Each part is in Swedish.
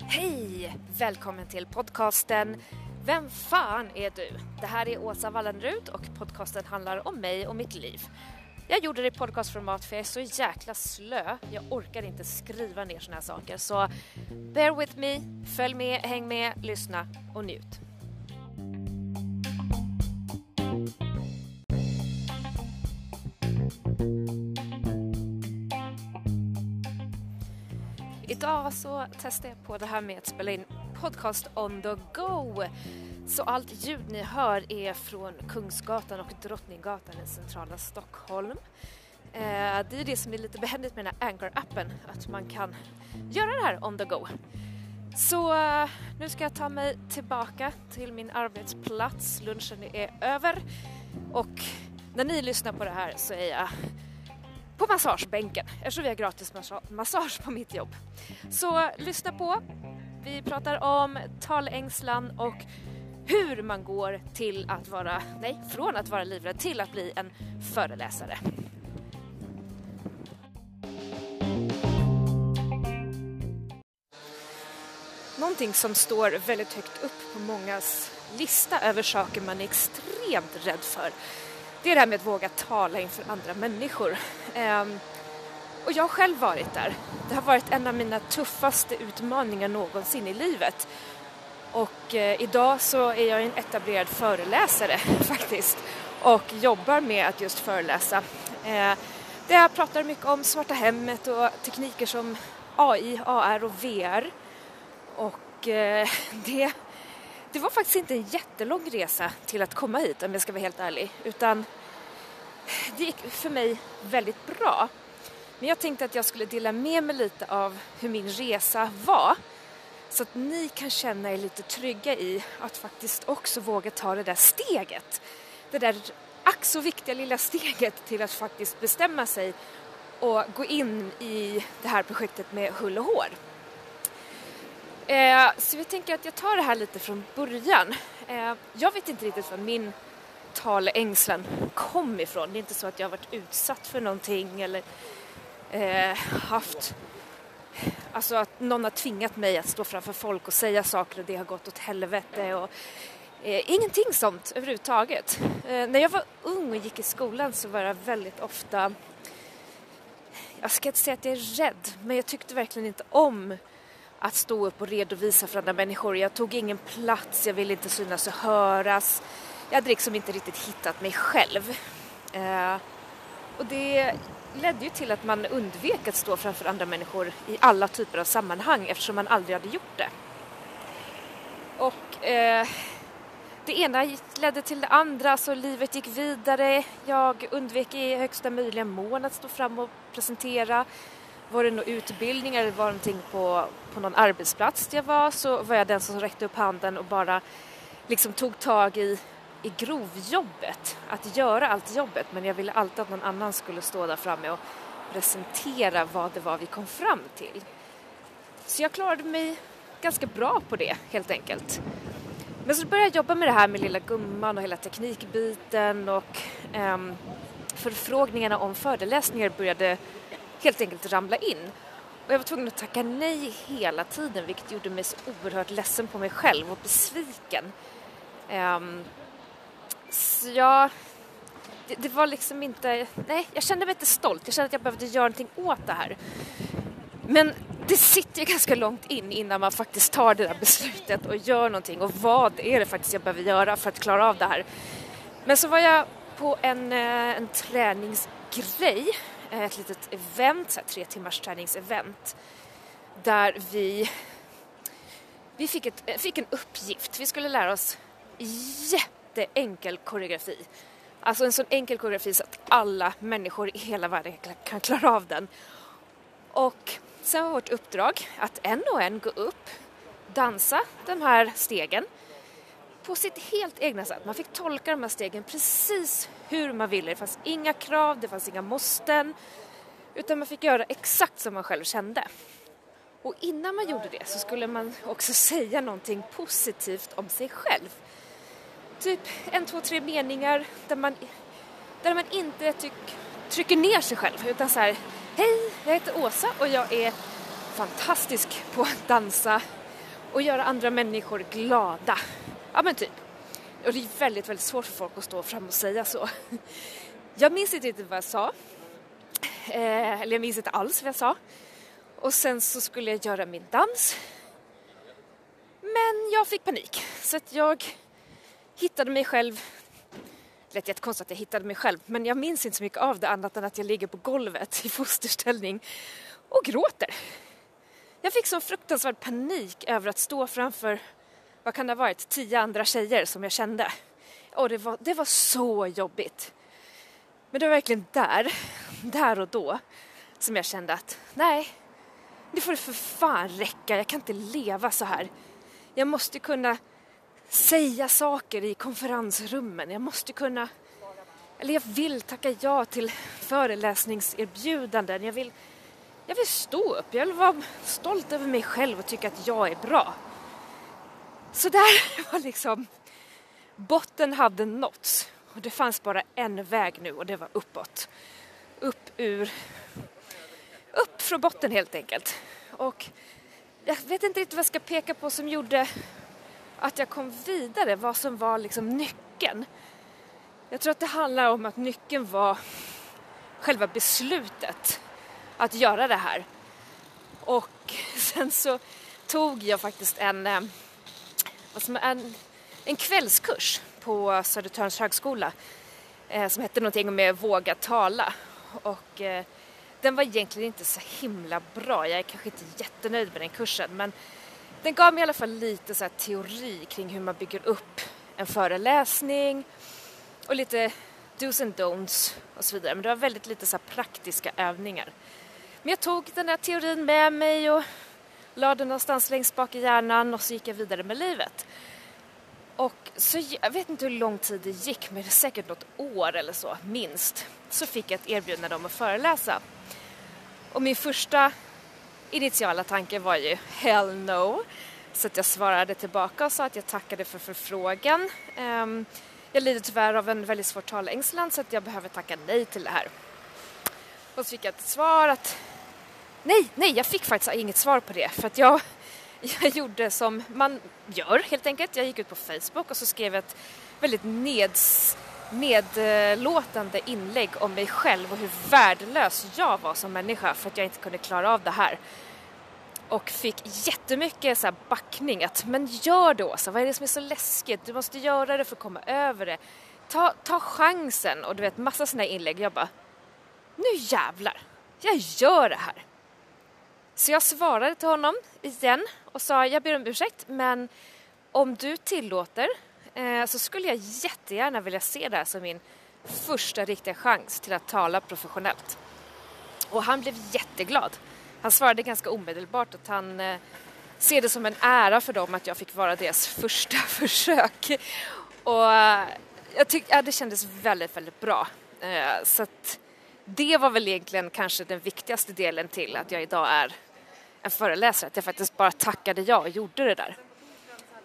Hej! Välkommen till podcasten Vem fan är du? Det här är Åsa Wallenrud och podcasten handlar om mig och mitt liv. Jag gjorde det i podcastformat för jag är så jäkla slö. Jag orkar inte skriva ner såna här saker. Så bear with me, följ med, häng med, lyssna och njut. Idag så testar jag på det här med att spela in podcast on the go. Så allt ljud ni hör är från Kungsgatan och Drottninggatan i centrala Stockholm. Eh, det är det som är lite behändigt med den här Anchor-appen, att man kan göra det här on the go. Så eh, nu ska jag ta mig tillbaka till min arbetsplats. Lunchen är över och när ni lyssnar på det här så är jag på massagebänken eftersom vi har gratis massage på mitt jobb. Så lyssna på. Vi pratar om talängslan och hur man går till att vara, nej, från att vara livrädd till att bli en föreläsare. Någonting som står väldigt högt upp på mångas lista över saker man är extremt rädd för det är det här med att våga tala inför andra människor. Um, och jag har själv varit där. Det har varit en av mina tuffaste utmaningar någonsin i livet. Och eh, idag så är jag en etablerad föreläsare faktiskt och jobbar med att just föreläsa. Eh, där jag pratar mycket om svarta hemmet och tekniker som AI, AR och VR. Och eh, det det var faktiskt inte en jättelång resa till att komma hit om jag ska vara helt ärlig. Utan det gick för mig väldigt bra. Men jag tänkte att jag skulle dela med mig lite av hur min resa var. Så att ni kan känna er lite trygga i att faktiskt också våga ta det där steget. Det där ack så viktiga lilla steget till att faktiskt bestämma sig och gå in i det här projektet med hull och hår. Eh, så vi tänker att jag tar det här lite från början. Eh, jag vet inte riktigt var min talängslan kom ifrån. Det är inte så att jag har varit utsatt för någonting eller eh, haft Alltså att någon har tvingat mig att stå framför folk och säga saker och det har gått åt helvete och eh, ingenting sånt överhuvudtaget. Eh, när jag var ung och gick i skolan så var jag väldigt ofta jag ska inte säga att jag är rädd, men jag tyckte verkligen inte om att stå upp och redovisa för andra människor. Jag tog ingen plats, jag ville inte synas och höras. Jag hade liksom inte riktigt hittat mig själv. Eh, och det ledde ju till att man undvek att stå framför andra människor i alla typer av sammanhang eftersom man aldrig hade gjort det. Och eh, det ena ledde till det andra så livet gick vidare. Jag undvek i högsta möjliga mån att stå fram och presentera var det någon utbildning eller var det någonting på, på någon arbetsplats där jag var så var jag den som räckte upp handen och bara liksom tog tag i, i grovjobbet, att göra allt jobbet men jag ville alltid att någon annan skulle stå där framme och presentera vad det var vi kom fram till. Så jag klarade mig ganska bra på det helt enkelt. Men så började jag jobba med det här med lilla gumman och hela teknikbiten och um, förfrågningarna om föreläsningar började helt enkelt ramla in. Och jag var tvungen att tacka nej hela tiden vilket gjorde mig så oerhört ledsen på mig själv och besviken. Um, så jag... Det, det, var liksom inte... Nej, jag kände mig inte stolt. Jag kände att jag behövde göra någonting åt det här. Men det sitter ju ganska långt in innan man faktiskt tar det där beslutet och gör någonting. Och vad är det faktiskt jag behöver göra för att klara av det här? Men så var jag på en, eh, en träningsgrej Eh, ett litet event, så här, tre timmars träningsevent där vi, vi fick, ett, eh, fick en uppgift. Vi skulle lära oss jätteenkel koreografi. Alltså en sån enkel koreografi så att alla människor i hela världen kan klara av den. Och sen var vårt uppdrag att en och en gå upp, dansa de här stegen på sitt helt egna sätt. Man fick tolka de här stegen precis hur man ville. Det fanns inga krav, det fanns inga måsten. Utan man fick göra exakt som man själv kände. Och innan man gjorde det så skulle man också säga någonting positivt om sig själv. Typ en, två, tre meningar där man, där man inte tyck, trycker ner sig själv utan så här, Hej, jag heter Åsa och jag är fantastisk på att dansa och göra andra människor glada. Ja men typ. Och det är väldigt, väldigt svårt för folk att stå fram och säga så. Jag minns inte riktigt vad jag sa. Eh, eller jag minns inte alls vad jag sa. Och sen så skulle jag göra min dans. Men jag fick panik. Så att jag hittade mig själv det lät jättekonstigt att jag hittade mig själv men jag minns inte så mycket av det annat än att jag ligger på golvet i fosterställning och gråter. Jag fick sån fruktansvärd panik över att stå framför, vad kan det ha varit, tio andra tjejer som jag kände. Och det var, det var så jobbigt. Men det var verkligen där, där och då, som jag kände att nej, nu får det för fan räcka, jag kan inte leva så här. Jag måste kunna säga saker i konferensrummen. Jag måste kunna, eller jag vill tacka ja till föreläsningserbjudanden. Jag vill, jag vill stå upp, jag vill vara stolt över mig själv och tycka att jag är bra. Så där var liksom, botten hade nåtts och det fanns bara en väg nu och det var uppåt. Upp ur, upp från botten helt enkelt. Och jag vet inte riktigt vad jag ska peka på som gjorde att jag kom vidare, vad som var liksom nyckeln. Jag tror att det handlar om att nyckeln var själva beslutet att göra det här. Och sen så tog jag faktiskt en, eh, vad som en, en kvällskurs på Södertörns högskola eh, som hette någonting med Våga tala. Och eh, den var egentligen inte så himla bra. Jag är kanske inte jättenöjd med den kursen men den gav mig i alla fall lite så teori kring hur man bygger upp en föreläsning och lite dos and don'ts och så vidare. Men det var väldigt lite så praktiska övningar. Men jag tog den här teorin med mig och la det någonstans längst bak i hjärnan och så gick jag vidare med livet. Och så, jag vet inte hur lång tid det gick, men det är säkert något år eller så, minst. Så fick jag ett erbjudande om att föreläsa. Och min första initiala tanke var ju hell no. Så att jag svarade tillbaka och sa att jag tackade för förfrågan. Ehm, jag lider tyvärr av en väldigt svår talängslan så att jag behöver tacka nej till det här. Och så fick jag ett svar att nej, nej, jag fick faktiskt inget svar på det för att jag, jag gjorde som man gör helt enkelt. Jag gick ut på Facebook och så skrev ett väldigt neds, nedlåtande inlägg om mig själv och hur värdelös jag var som människa för att jag inte kunde klara av det här. Och fick jättemycket så här backning att men gör det Åsa, vad är det som är så läskigt? Du måste göra det för att komma över det. Ta, ta chansen och du vet massa sådana inlägg. Jag bara, nu jävlar, jag gör det här. Så jag svarade till honom igen och sa jag ber om ursäkt men om du tillåter Eh, så skulle jag jättegärna vilja se det här som min första riktiga chans till att tala professionellt. Och han blev jätteglad. Han svarade ganska omedelbart att han eh, ser det som en ära för dem att jag fick vara deras första försök. Och eh, jag tyckte, ja, det kändes väldigt, väldigt bra. Eh, så att det var väl egentligen kanske den viktigaste delen till att jag idag är en föreläsare, att jag faktiskt bara tackade ja och gjorde det där.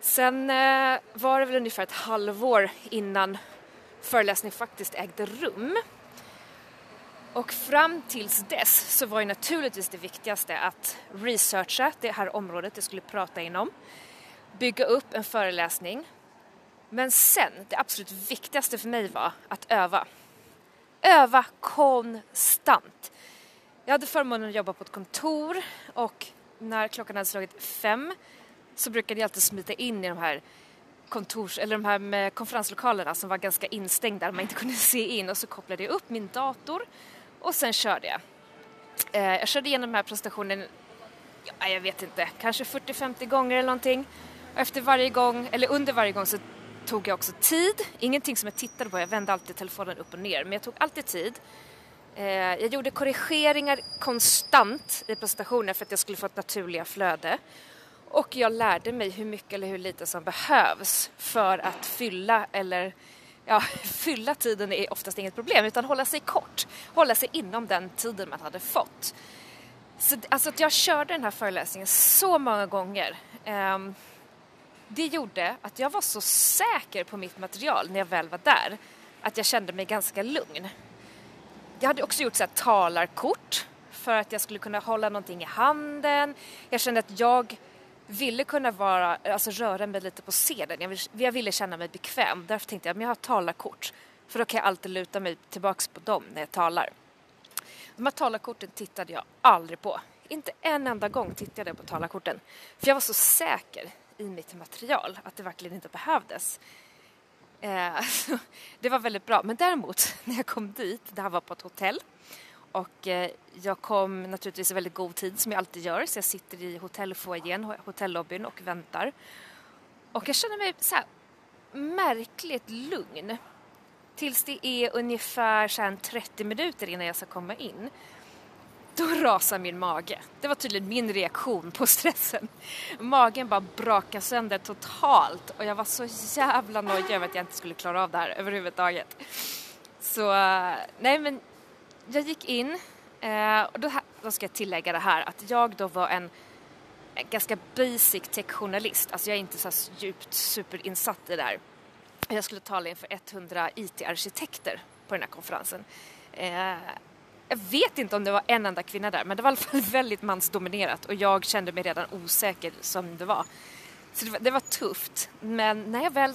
Sen eh, var det väl ungefär ett halvår innan föreläsningen faktiskt ägde rum. Och fram tills dess så var ju naturligtvis det viktigaste att researcha det här området jag skulle prata inom, bygga upp en föreläsning. Men sen, det absolut viktigaste för mig var att öva. Öva konstant. Jag hade förmånen att jobba på ett kontor och när klockan hade slagit fem så brukade jag alltid smita in i de här kontors, eller de här med konferenslokalerna som var ganska instängda där man inte kunde se in och så kopplade jag upp min dator och sen körde jag. Eh, jag körde igenom den här presentationen, ja, jag vet inte, kanske 40-50 gånger eller någonting. Och efter varje gång, eller under varje gång så tog jag också tid, ingenting som jag tittade på, jag vände alltid telefonen upp och ner, men jag tog alltid tid. Eh, jag gjorde korrigeringar konstant i presentationen för att jag skulle få ett naturliga flöde. Och jag lärde mig hur mycket eller hur lite som behövs för att fylla eller ja, fylla tiden är oftast inget problem utan hålla sig kort, hålla sig inom den tiden man hade fått. Så, alltså att jag körde den här föreläsningen så många gånger. Ehm, det gjorde att jag var så säker på mitt material när jag väl var där att jag kände mig ganska lugn. Jag hade också gjort så här talarkort för att jag skulle kunna hålla någonting i handen. Jag kände att jag ville kunna vara, alltså röra mig lite på scenen. Jag, jag ville känna mig bekväm. Därför tänkte jag att jag har talarkort. För då kan jag alltid luta mig tillbaks på dem när jag talar. De här talarkorten tittade jag aldrig på. Inte en enda gång tittade jag på talarkorten. För jag var så säker i mitt material att det verkligen inte behövdes. Eh, det var väldigt bra. Men däremot när jag kom dit, det här var på ett hotell och eh, jag kom naturligtvis i väldigt god tid som jag alltid gör så jag sitter i hotellfoajén, hotellobbyn och väntar. Och jag känner mig så här märkligt lugn tills det är ungefär så 30 minuter innan jag ska komma in. Då rasar min mage. Det var tydligen min reaktion på stressen. Magen bara brakade sönder totalt och jag var så jävla nojig över att jag inte skulle klara av det här överhuvudtaget. Så eh, nej men jag gick in eh, och då, då, ska jag tillägga det här att jag då var en, en ganska basic techjournalist. Alltså jag är inte så djupt superinsatt i det här. Jag skulle tala inför 100 IT-arkitekter på den här konferensen. Eh, jag vet inte om det var en enda kvinna där, men det var i alla fall väldigt mansdominerat och jag kände mig redan osäker som det var. Så det var, det var tufft, men när jag väl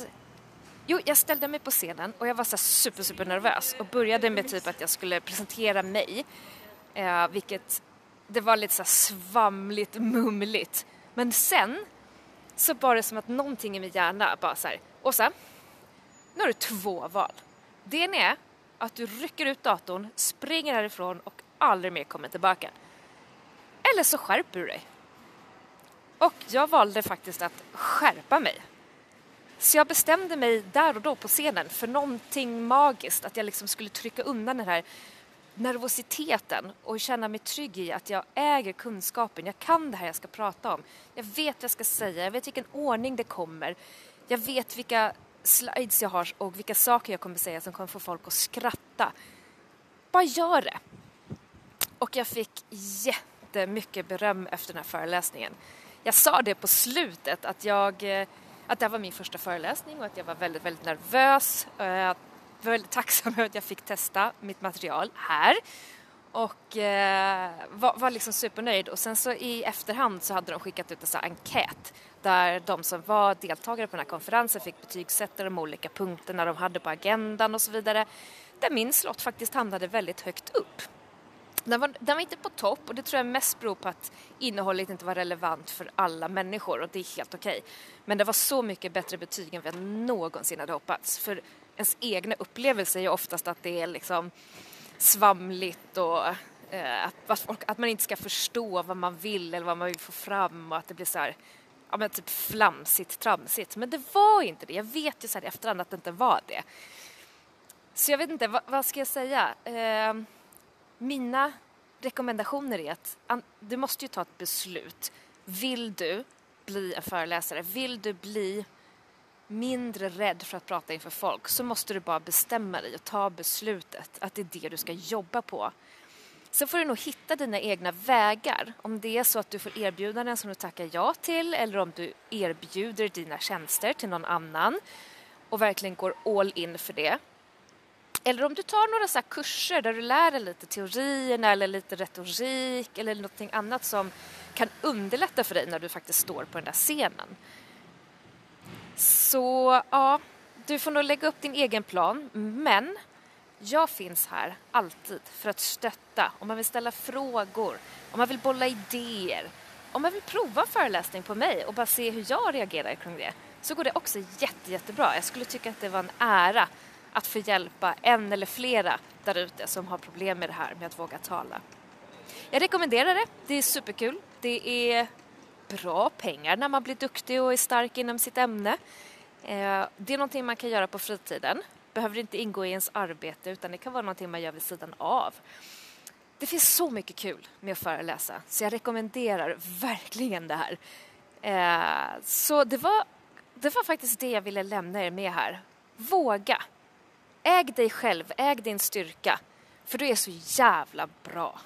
Jo, jag ställde mig på scenen och jag var så super, super nervös och började med typ att jag skulle presentera mig, eh, vilket det var lite så svamligt, mumligt. Men sen så var det som att någonting i min hjärna bara så här, Åsa, nu har du två val. Det ena är att du rycker ut datorn, springer härifrån och aldrig mer kommer tillbaka. Eller så skärper du dig. Och jag valde faktiskt att skärpa mig. Så jag bestämde mig där och då på scenen för någonting magiskt, att jag liksom skulle trycka undan den här nervositeten och känna mig trygg i att jag äger kunskapen, jag kan det här jag ska prata om. Jag vet vad jag ska säga, jag vet vilken ordning det kommer. Jag vet vilka slides jag har och vilka saker jag kommer säga som kommer få folk att skratta. Bara gör det! Och jag fick jättemycket beröm efter den här föreläsningen. Jag sa det på slutet att jag eh, att det här var min första föreläsning och att jag var väldigt, väldigt nervös. Eh, jag var väldigt tacksam över att jag fick testa mitt material här och eh, var, var liksom supernöjd och sen så i efterhand så hade de skickat ut en sån enkät där de som var deltagare på den här konferensen fick betygsätta de olika punkterna de hade på agendan och så vidare. Där min slott faktiskt hamnade väldigt högt upp. Den var, den var inte på topp och det tror jag mest beror på att innehållet inte var relevant för alla människor och det är helt okej. Okay. Men det var så mycket bättre betyg än vad jag någonsin hade hoppats. För ens egna upplevelse är ju oftast att det är liksom svamligt och eh, att, att, man inte ska förstå vad man vill eller vad man vill få fram och att det blir så här, ja men typ flamsigt, tramsigt. Men det var inte det. Jag vet ju så här i efterhand att det inte var det. Så jag vet inte, vad, vad ska jag säga? Eh, mina rekommendationer är att du måste ju ta ett beslut. Vill du bli en föreläsare, vill du bli mindre rädd för att prata inför folk så måste du bara bestämma dig och ta beslutet att det är det du ska jobba på. Sen får du nog hitta dina egna vägar. Om det är så att du får erbjudanden som du tackar ja till eller om du erbjuder dina tjänster till någon annan och verkligen går all in för det. Eller om du tar några så kurser där du lär dig lite teorierna eller lite retorik eller någonting annat som kan underlätta för dig när du faktiskt står på den där scenen. Så ja, du får nog lägga upp din egen plan, men jag finns här alltid för att stötta om man vill ställa frågor, om man vill bolla idéer, om man vill prova en föreläsning på mig och bara se hur jag reagerar kring det så går det också jätte, jättebra. Jag skulle tycka att det var en ära att få hjälpa en eller flera där ute som har problem med det här med att våga tala. Jag rekommenderar det. Det är superkul. Det är bra pengar när man blir duktig och är stark inom sitt ämne. Eh, det är någonting man kan göra på fritiden. Behöver inte ingå i ens arbete utan det kan vara någonting man gör vid sidan av. Det finns så mycket kul med att föreläsa så jag rekommenderar verkligen det här. Eh, så det var, det var faktiskt det jag ville lämna er med här. Våga! Äg dig själv, äg din styrka. För du är så jävla bra.